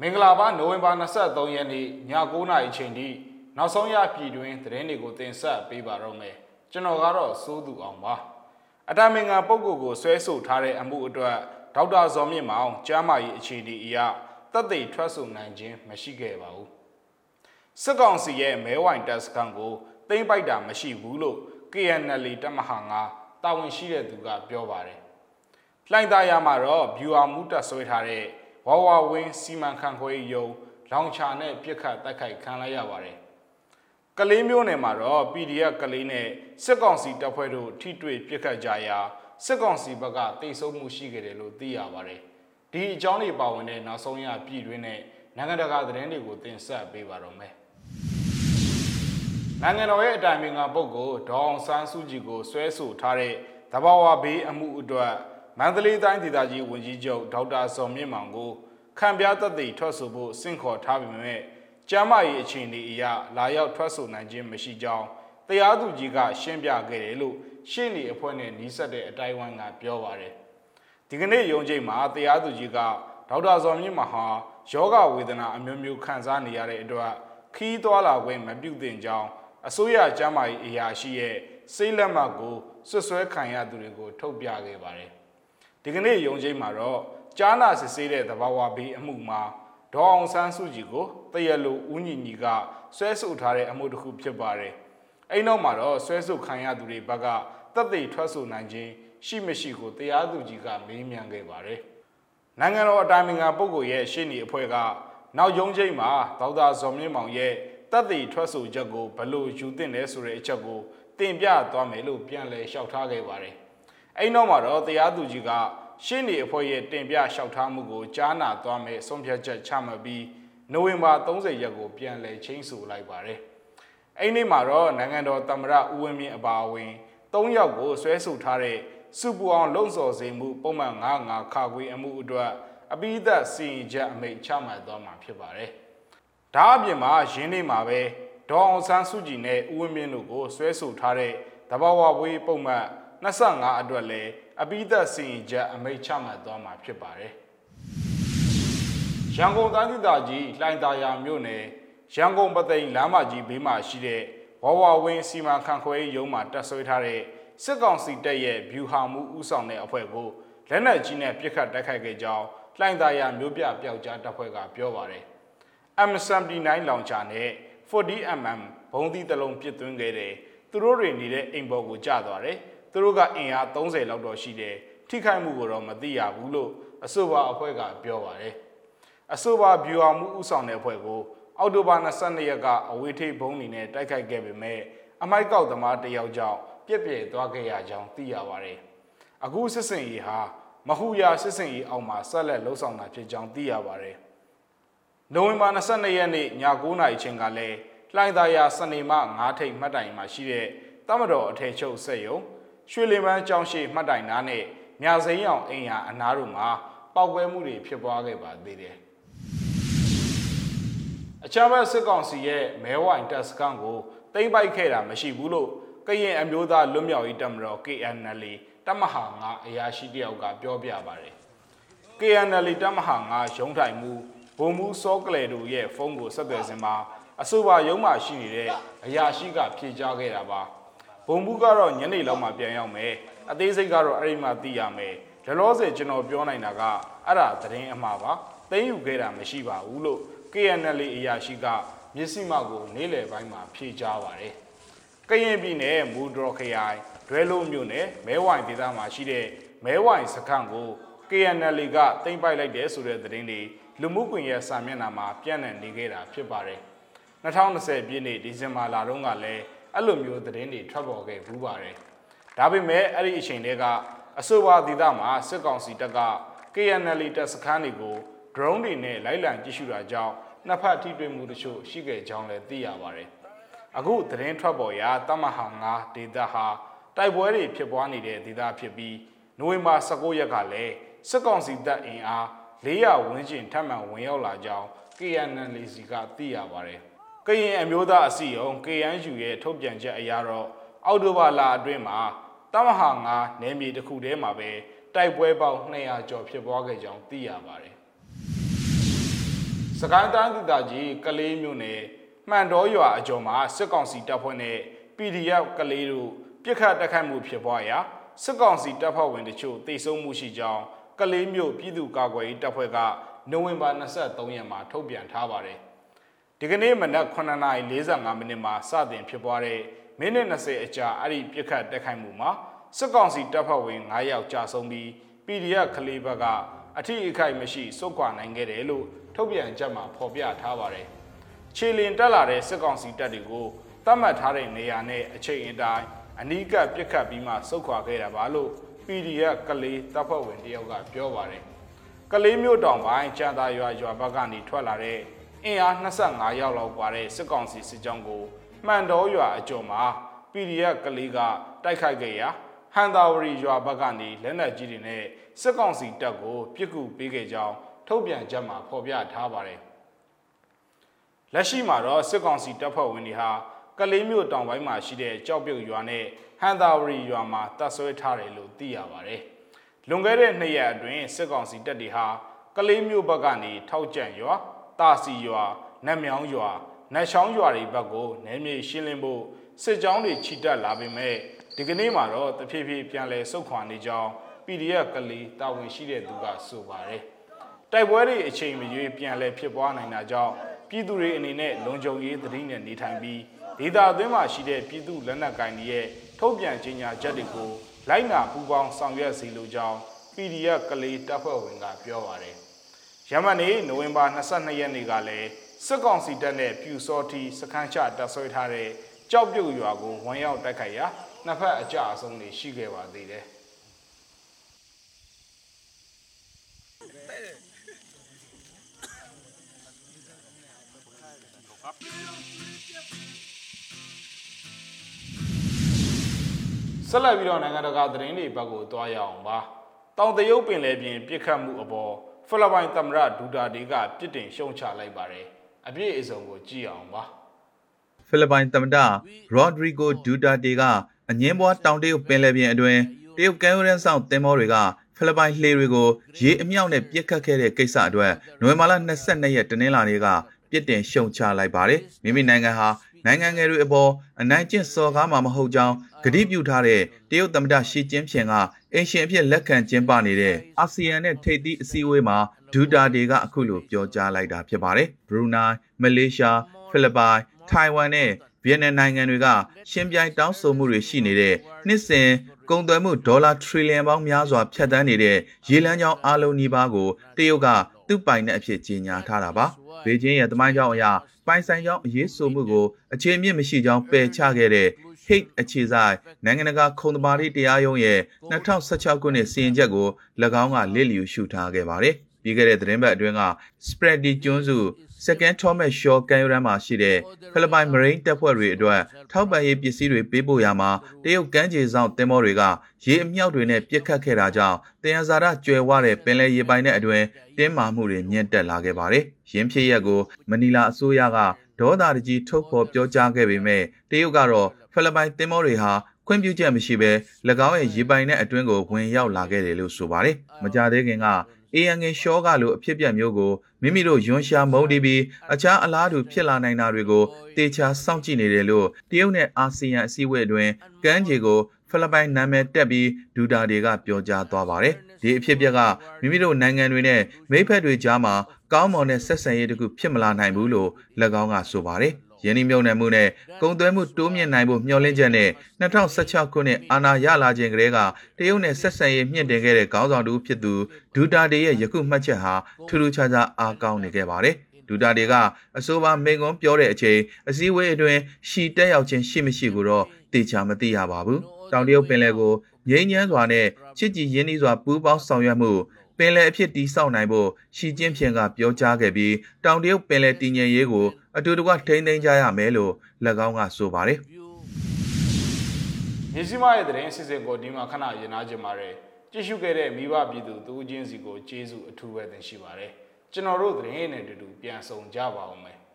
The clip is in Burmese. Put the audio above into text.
မင်္ဂလာပါနိုဝင်ဘာ23ရက်နေ့ည9:00နာရီချိန်ထိနောက်ဆုံးရပြည်တွင်သတင်းတွေကိုတင်ဆက်ပေးပါတော့မယ်ကျွန်တော်ကတော့စိုးသူအောင်ပါအတမင်္ဂပုဂ္ဂိုလ်ကိုဆွဲဆိုထားတဲ့အမှုအတွက်ဒေါက်တာဇော်မြင့်မောင်ကျမ်းမာရေးအခြေအနေအရတက်သိထွက်ဆိုနိုင်ခြင်းမရှိခဲ့ပါဘူးစစ်ကောင်စီရဲ့မဲဝိုင်တက်စကန်ကိုသိမ့်ပိုက်တာမရှိဘူးလို့ KNL တပ်မဟာ9တာဝန်ရှိတဲ့သူကပြောပါတယ်လှိုင်သာယာမှာတော့ viewer မူတက်ဆွဲထားတဲ့ ဝါဝဝင်းစီမံခန့်ခွဲရေးယုံလောင်ချာနဲ့ပြစ်ခတ်တိုက်ခိုက်ခံလိုက်ရပါတယ်။ကလေးမျိုးနယ်မှာတော့ PDF ကလေးနဲ့စစ်ကောင်စီတပ်ဖွဲ့တို့ထိတွေ့ပြစ်ခတ်ကြရာစစ်ကောင်စီဘက်ကတိတ်ဆုံးမှုရှိခဲ့တယ်လို့သိရပါတယ်။ဒီအကြောင်းတွေပါဝင်တဲ့နောက်ဆုံးရပြည်တွင်းနဲ့နိုင်ငံတကာသတင်းတွေကိုတင်ဆက်ပေးပါတော့မယ်။နိုင်ငံတော်ရဲ့အတိုင်ပင်ခံပုဂ္ဂိုလ်ဒေါအောင်ဆန်းစုကြည်ကိုဆွဲဆိုထားတဲ့တဘာဝဘေးအမှုအတွက် မန္တလေးတိုင်းဒေသကြီးဝန်ကြီးချုပ်ဒေါက်တာစော်မြင့်မောင်ကိုခံပြသက်သေထွက်ဆိုဖို့စင့်ခေါ်ထားပေမဲ့ကျမ်းမာရေးအခြေအနေအရလာရောက်ထွက်ဆိုနိုင်ခြင်းမရှိကြောင်းတရားသူကြီးကရှင်းပြခဲ့တယ်လို့ရှင်းနေအဖွဲ့နဲ့နှီးဆက်တဲ့အတိုင်းဝိုင်းကပြောပါတယ်ဒီကနေ့ရုံးချိန်မှာတရားသူကြီးကဒေါက်တာစော်မြင့်မောင်ဟာယောဂဝေဒနာအမျိုးမျိုးခံစားနေရတဲ့အတွက်ခီးသွားလာခွင့်မပြုသင့်ကြောင်းအစိုးရကျမ်းမာရေးအရာရှိရဲ့စိတ်လက်မှတ်ကိုဆွဆွဲခံရသူတွေကိုထုတ်ပြခဲ့ပါတယ် ဒီကနေ့ရုံးချိန်မှာတော့ကြားနာစစ်ဆေးတဲ့သဘာဝဘေးအမှုမှာဒေါ်အောင်ဆန်းစုကြည်ကိုတရလိုဦးညီညီကဆွဲဆုပ်ထားတဲ့အမှုတစ်ခုဖြစ်ပါတယ်။အဲ့နောက်မှာတော့ဆွဲဆုပ်ခံရသူတွေဘက်ကတပ်သိထွက်ဆိုနိုင်ခြင်းရှိမရှိကိုတရားသူကြီးကမေးမြန်းခဲ့ပါတယ်။နိုင်ငံတော်အတိုင်ပင်ခံပုဂ္ဂိုလ်ရဲ့ရှေ့နေအဖွဲ့ကနောက်ရုံးချိန်မှာဒေါက်တာဇော်မြင့်မောင်ရဲ့တပ်သိထွက်ဆိုချက်ကိုဘလို့ယူသင့်လဲဆိုတဲ့အချက်ကိုတင်ပြသွားမယ်လို့ပြန်လည်လျှောက်ထားခဲ့ပါတယ်။ အဲ့နောက်မှာတော့တရားသူကြီးကရှင်းနေအဖွဲ့ရဲ့တင်ပြလျှောက်ထားမှုကိုကြားနာသွားမယ်ဆုံးဖြတ်ချက်ချမှတ်ပြီးနိုဝင်ဘာ30ရက်ကိုပြန်လည်ချင်းဆိုလိုက်ပါတယ်။အဲ့ဒီမှာတော့နိုင်ငံတော်သမ္မတဦးဝင်းမြင့်အပါအဝင်၃ယောက်ကိုဆွဲဆိုထားတဲ့စုပူအောင်လုံဆော်စေမှုပုံမှန်95ခါခွေအမှုအတွက်အပိသက်စီရင်ချက်အမိန့်ချမှတ်သွားမှာဖြစ်ပါတယ်။ဒါအပြင်မှာရင်းနှီးမှာပဲဒေါအောင်ဆန်းစုကြည်နဲ့ဦးဝင်းမြင့်တို့ကိုဆွဲဆိုထားတဲ့တဘာဝဝေးပုံမှန် 25အတွက်လည်းအပိသက်စီရင်ချက်အမိန့်ချမှတ်သွားမှာဖြစ်ပါတယ်။ရန်ကုန်တိုင်းဒေသကြီးလှိုင်သာယာမြို့နယ်ရန်ကုန်ပသိမ်လမ်းမကြီးဘေးမှာရှိတဲ့ဝဝဝင်းစီမံခန့်ခွဲရေးရုံးမှာတက်ဆွဲထားတဲ့စစ်ကောင်စီတပ်ရဲ့ဗျူဟာမှုဥဆောင်တဲ့အဖွဲ့ကိုလက်နက်ကြီးနဲ့ပစ်ခတ်တိုက်ခိုက်ခဲ့ကြောင်းလှိုင်သာယာမြို့ပြပျောက်ကြားတပ်ဖွဲ့ကပြောပါတယ်။ M79 လောင်ချာနဲ့ 40mm ဘုံသီးတစ်လုံးပစ်သွင်းခဲ့တဲ့သူတို့တွေနေတဲ့အိမ်ပေါ်ကိုကျသွားတယ်။ သူတို့ကအင်အား30လောက်တော့ရှိတယ်ထိခိုက်မှုကိုတော့မသိရဘူးလို့အဆိုပါအဖွဲ့ကပြောပါတယ်အဆိုပါဗျူဟာမှုဥဆောင်တဲ့အဖွဲ့ကိုအောက်တိုဘာ22ရက်ကအဝေးထိပ်ဘုံနေနဲ့တိုက်ခိုက်ခဲ့ပေမဲ့အမိုက်ကောက်သမားတယောက်ကြောင့်ပြက်ပြဲသွားခဲ့ရကြောင်းသိရပါတယ်အခုစစ်စင်ရေးဟာမဟူယာစစ်စင်ရေးအောက်မှာဆက်လက်လှုပ်ဆောင်တာဖြစ်ကြောင်းသိရပါတယ်နိုဝင်ဘာ22ရက်နေ့ည9:00နာရီချိန်ကလည်းလှိုင်သာယာစနေမ9ထိပ်မှတ်တိုင်မှာရှိတဲ့တမတော်အထည်ချုပ်ဆက်ယုံ ရွှေလင်ပန်းကျောင်းရှိမှတ်တိုင်နားနဲ့မြစိမ်းရောင်အိမ်ယာအနားတို့မှာပောက်ကွဲမှုတွေဖြစ်ပွားခဲ့ပါသေးတယ်။အချမ်းဘတ်စစ်ကောင်စီရဲ့မဲဝိုင်တပ်စကန်ကိုတိမ့်ပိုက်ခဲ့တာမရှိဘူးလို့ကရင်အမျိုးသားလွတ်မြောက်ရေးတပ်မတော် KNL တပ်မဟာ9အရာရှိတယောက်ကပြောပြပါတယ်။ KNL တပ်မဟာ9ရုံးထိုင်မှုဘုံမှုစောကလေတို့ရဲ့ဖုန်းကိုဆက်သွယ်စဉ်မှာအဆိုပါရုံးမှာရှိနေတဲ့အရာရှိကဖြေကြားခဲ့တာပါ။ ဘုံဘူးကတော့ညနေလောက်မှပြန်ရောက်မယ်အသေးစိတ်ကတော့အဲ့ဒီမှာသိရမယ်လလောဆယ်ကျွန်တော်ပြောနိုင်တာကအဲ့ဒါသတင်းအမှားပါသိမ်းယူခဲ့တာမရှိပါဘူးလို့ KNL အရာရှိကမျက်စိမှကိုနေ့လယ်ပိုင်းမှာဖြေကြားပါတယ်ကရင်ပြည်နယ်မူဒရခရိုင်ဒွဲလုံးမြို့နယ်မဲဝိုင်ဒေသမှာရှိတဲ့မဲဝိုင်စခန်းကို KNL ကတင်ပိုက်လိုက်တယ်ဆိုတဲ့သတင်းတွေလူမှုကွန်ရက်စာမျက်နှာမှာပြန့်နှံ့နေခဲ့တာဖြစ်ပါတယ်2020ပြည့်နှစ်ဒီဇင်ဘာလတုန်းကလည်း အဲ့လိုမျိုးသတင်းတွေထွက်ပေါ်ခဲ့ဘူးပါတယ်ဒါပေမဲ့အဲ့ဒီအချိန်တည်းကအဆိုပါဒေသမှာစစ်ကောင်စီတပ်က KNL တပ်စခန်းတွေကို drone တွေနဲ့လိုက်လံကြည့်ရှုတာကြောင့်နှစ်ဖက်ထိတွေ့မှုတချို့ရှိခဲ့ကြောင်းလည်းသိရပါတယ်အခုသတင်းထွက်ပေါ်ရာတမဟာ9ဒေသဟာတိုက်ပွဲတွေဖြစ်ပွားနေတဲ့ဒေသဖြစ်ပြီးနိုဝင်ဘာ19ရက်ကလည်းစစ်ကောင်စီတပ်အင်အား400ဝန်းကျင်ထပ်မံဝင်ရောက်လာကြောင်း KNL စီကသိရပါတယ် ကရင်အမျိုးသားအစည်းအရုံး KNU ရဲ့ထုတ်ပြန်ချက်အရတော့အောက်တိုဘာလအတွင်းမှာတမဟာ9နယ်မြေတစ်ခုတည်းမှာပဲတိုက်ပွဲပေါင်း200ကျော်ဖြစ်ပွားခဲ့ကြောင်းသိရပါတယ်။စစကိုင်းတိုင်းဒေသကြီးကလေးမြို့နယ်မှန်တော်ရွာအကျော်မှာစစ်ကောင်စီတပ်ဖွဲ့နဲ့ PDF ကလေးတို့ပြစ်ခတ်တိုက်ခိုက်မှုဖြစ်ပွားရာစစ်ကောင်စီတပ်ဖွဲ့ဝင်တချို့တိုက်ဆုံမှုရှိကြောင်းကလေးမြို့ပြည်သူ့ကာကွယ်ရေးတပ်ဖွဲ့ကနိုဝင်ဘာ23ရက်မှာထုတ်ပြန်ထားပါတယ်။ ဒီကနေ့မနက်9:45မိနစ်မှာစတင်ဖြစ်ပွားတဲ့မိနစ်20အကြာအဲ့ဒီပြစ်ခတ်တိုက်ခိုက်မှုမှာစစ်ကောင်စီတပ်ဖွဲ့ဝင်9ယောက်ကြာဆုံးပြီး PDF ကလေးဘက်ကအထီးအခိုက်မရှိစုခွာနိုင်ခဲ့တယ်လို့ထုတ်ပြန်ချက်မှာဖော်ပြထားပါတယ်။ခြေလင်တက်လာတဲ့စစ်ကောင်စီတပ်တွေကိုတတ်မှတ်ထားတဲ့နေရာနဲ့အချိန်အတိုင်းအနီးကပ်ပြစ်ခတ်ပြီးမှစုခွာခဲ့တာပါလို့ PDF ကလေးတပ်ဖွဲ့ဝင်တယောက်ကပြောပါတယ်။ကလေးမျိုးတောင်ပိုင်းကြံသာရွာရွာဘက်ကနေထွက်လာတဲ့ အင်အား25ယောက်လောက်ပါတဲ့စစ်ကောင်စီစစ်ကြောင်းကိုမှန်တော်ရွာအကျော်မှာ PDF ကလေးကတိုက်ခိုက်ခဲ့ရာဟန်တာဝရီရွာဘက်ကနေလက်နက်ကြီးတွေနဲ့စစ်ကောင်စီတပ်ကိုပြစ်ကူပေးခဲ့ကြောင်းထုတ်ပြန်ချက်မှာဖော်ပြထားပါတယ်။လက်ရှိမှာတော့စစ်ကောင်စီတပ်ဖွဲ့ဝင်တွေဟာကလေးမျိုးတောင်ပိုင်းမှာရှိတဲ့ကြောက်ပြုတ်ရွာနဲ့ဟန်တာဝရီရွာမှာတပ်ဆွဲထားတယ်လို့သိရပါတယ်။လွန်ခဲ့တဲ့နှစ်ရက်အတွင်းစစ်ကောင်စီတပ်တွေဟာကလေးမျိုးဘက်ကနေထောက်ကျန်ရွာ တာစီရွာနတ်မြောင်းရွာနတ်ချောင်းရွာတွေဘက်ကိုနယ်မြေရှင်းလင်းဖို့စစ်ကြောင်းတွေချီတက်လာပေမဲ့ဒီကနေ့မှာတော့တဖြည်းဖြည်းပြန်လည်ဆုတ်ခွာနေကြောင်း PDF ကလေးတာဝန်ရှိတဲ့သူကဆိုပါတယ်။တိုက်ပွဲတွေအချိန်မရွေးပြန်လည်ဖြစ်ပွားနိုင်တာကြောင့်ပြည်သူတွေအနေနဲ့လုံခြုံရေးသတိနဲ့နေထိုင်ပြီးဒေသအတွင်းမှာရှိတဲ့ပြည်သူလက်နက်ကိုင်တွေရဲ့ထုတ်ပြန်ကြေညာချက်တွေကိုလိုက်နာပူးပေါင်းဆောင်ရွက်စီလိုကြောင်း PDF ကလေးတပ်ဖွဲ့ဝင်ကပြောပါတယ်။ ရမန်နေ့နိုဝင်ဘာ22ရက်နေ့ကလည်းစစ်ကောင်စီတပ်နဲ့ပြူစောတီစခန်းချတပ်ဆွဲထားတဲ့ကြောက်ပြုတ်ရွာကိုဝန်ရောက်တိုက်ခိုက်ရာနှစ်ဖက်အကြအဆုံးတွေရှိခဲ့ပါသေးတယ်။ဆက်လက်ပြီးတော့နိုင်ငံတကာသတင်းတွေဘက်ကိုတွားရအောင်ပါ။တောင်တရုတ်ပင်လယ်ပြင်ပြစ်ခတ်မှုအပေါ် ဖိလစ်ပိုင်သမ္မတဒူတာတေကပြစ်တင်ရှုံချလိုက်ပါတယ်။အပြည့်အစုံကိုကြည့်အောင်ပါ။ဖိလစ်ပိုင်သမ္မတရော့ဒရီဂိုဒူတာတေကအငင်းပွားတောင်တရုတ်ပင်လယ်ပြင်အတွင်းတရုတ်ကမ်းရိုးတန်းဆောင်သင်္ဘောတွေကဖိလစ်ပိုင်လှေတွေကိုရေအမြောက်နဲ့ပြစ်ခတ်ခဲ့တဲ့ကိစ္စအတွက်နိုဝင်ဘာလ22ရက်တနင်္လာနေ့ကပြစ်တင်ရှုံချလိုက်ပါတယ်။မိမိနိုင်ငံဟာ နိုင်ငံငယ်တွေအပေါ်အနိုင်ကျင့်စော်ကားမှာမဟုတ်ကြောင်းကတိပြုထားတဲ့တရုတ်သမ္မတရှီကျင်းဖျင်ကအင်ရှင်အဖြစ်လက်ခံကျင်းပနေတဲ့အာဆီယံနဲ့ထိပ်သီးအစည်းအဝေးမှာဒူတာဒေကအခုလိုပြောကြားလိုက်တာဖြစ်ပါတယ်။ဘရူနိုင်း၊မလေးရှား၊ဖိလစ်ပိုင်၊ထိုင်ဝမ်နဲ့ဗီယက်နမ်နိုင်ငံတွေကရှင်းပြိုင်တောင်းဆိုမှုတွေရှိနေတဲ့နှစ်စဉ် ကုန်သွယ်မှုဒေါ်လာထရီလီယံပေါင်းများစွာဖြတ်တန်းနေတဲ့ရေလမ်းကြောင်းအလုံးနီးပါးကိုတရုတ်ကသူ့ပိုင်တဲ့အဖြစ်ကြေညာထားတာပါ။ဘေကျင်းရဲ့တမိုင်းကြောင်းအရာပိုင်ဆိုင်ကြောင်းအရေးဆိုမှုကိုအခြေအမြင့်မရှိကြောင်းပယ်ချခဲ့တဲ့ Hate အခြေဆိုင်နိုင်ငံတကာခုံသမာဓိတရားရုံးရဲ့2016ခုနှစ်စီရင်ချက်ကို၎င်းကလစ်လျူရှုထားခဲ့ပါတယ်။ပြီးခဲ့တဲ့သတင်းပတ်အတွင်းက Spready ကျွန်းစု Second Thomas Shaw ကန်ယူရန်မှာရှိတဲ့ဖိလစ်ပိုင် Marine တပ်ဖွဲ့တွေအတွက်ထောက်ပံ့ရေးပစ္စည်းတွေပေးပို့ရမှာတရုတ်ကမ်းခြေဆောင်သင်္ဘောတွေကရေအမြောက်တွေနဲ့ပစ်ခတ်ခဲ့တာကြောင့်တယံဇာရကျွယ်ဝတဲ့ပင်လယ်ရေပိုင်တဲ့အတွင်းတင်းမာမှုတွေမြင့်တက်လာခဲ့ပါတယ်။ရင်းဖြစ်ရက်ကိုမနီလာအစိုးရကဒေါသတကြီးထုတ်ဖော်ပြောကြားခဲ့ပေမဲ့တရုတ်ကတော့ဖိလစ်ပိုင်သင်္ဘောတွေဟာခွင့်ပြုချက်မရှိဘဲ၎င်းရဲ့ရေပိုင်တဲ့အတွင်းကိုဝင်ရောက်လာခဲ့တယ်လို့ဆိုပါတယ်။မကြသေးခင်က ANN ရှော့ကလိုအဖြစ်ပြက်မျိုးကိုမိမိတို့ယွန်ရှာမုန်းတီးပြီးအခြားအလားတူဖြစ်လာနိုင်တာတွေကိုတေချာစောင့်ကြည့်နေတယ်လို့တရုတ်နဲ့အာဆီယံအစည်းအဝေးအတွင်းကမ်းခြေကိုဖိလစ်ပိုင်နာမည်တက်ပြီးဒူတာတွေကပြောကြားသွားပါတယ်။ဒီအဖြစ်ပြက်ကမိမိတို့နိုင်ငံတွေနဲ့မိဖက်တွေကြားမှာကောင်းမွန်တဲ့ဆက်ဆံရေးတခုဖြစ်မလာနိုင်ဘူးလို့၎င်းကဆိုပါတယ်။ ယင်းဒီမြုံနယ်မှုနဲ့ကုန်သွယ်မှုတိုးမြင့်နိုင်ဖို့မျှော်လင့်ချက်နဲ့2016ခုနှစ်အာဏာရလာခြင်းကလေးကတရုတ်နဲ့ဆက်ဆံရေးမြင့်တင်ခဲ့တဲ့ခေါင်းဆောင်တူဖြစ်သူဒူတာတေရဲ့ယခုမှတ်ချက်ဟာထူးထူးခြားခြားအားကောင်းနေခဲ့ပါတယ်ဒူတာတေကအဆိုပါမိန်ကွန်းပြောတဲ့အချိန်အစည်းအဝေးအတွင်းရှီတက်ရောက်ခြင်းရှိမရှိကိုတော့တေချာမသိရပါဘူးတောင်တရုတ်ပင်လယ်ကိုငြိမ်းချမ်းစွာနဲ့ချစ်ကြည်ရင်းနှီးစွာပူးပေါင်းဆောင်ရွက်မှုပင်လယ်အဖြစ်တည်ဆောက်နိုင်ဖို့ရှီကျင်းဖြင်ကပြောကြားခဲ့ပြီးတောင်တရုတ်ပင်လယ်တည်ငြိမ်ရေးကို အတူတကွထိန်းသိမ်းကြရမယ်လို့၎င်းကဆိုပါတယ်။မြစီမရဲ့သတင်းစီစဉ်ကိုဒီမှာခဏရင်နာကြပါရယ်ကြည့်ရှုခဲ့တဲ့မိဘပြည်သူတူချင်းစီကိုကျေးဇူးအထူးပဲတင်ရှိပါတယ်။ကျွန်တော်တို့သတင်းနဲ့တူတူပြန်ဆောင်ကြပါအောင်မယ်။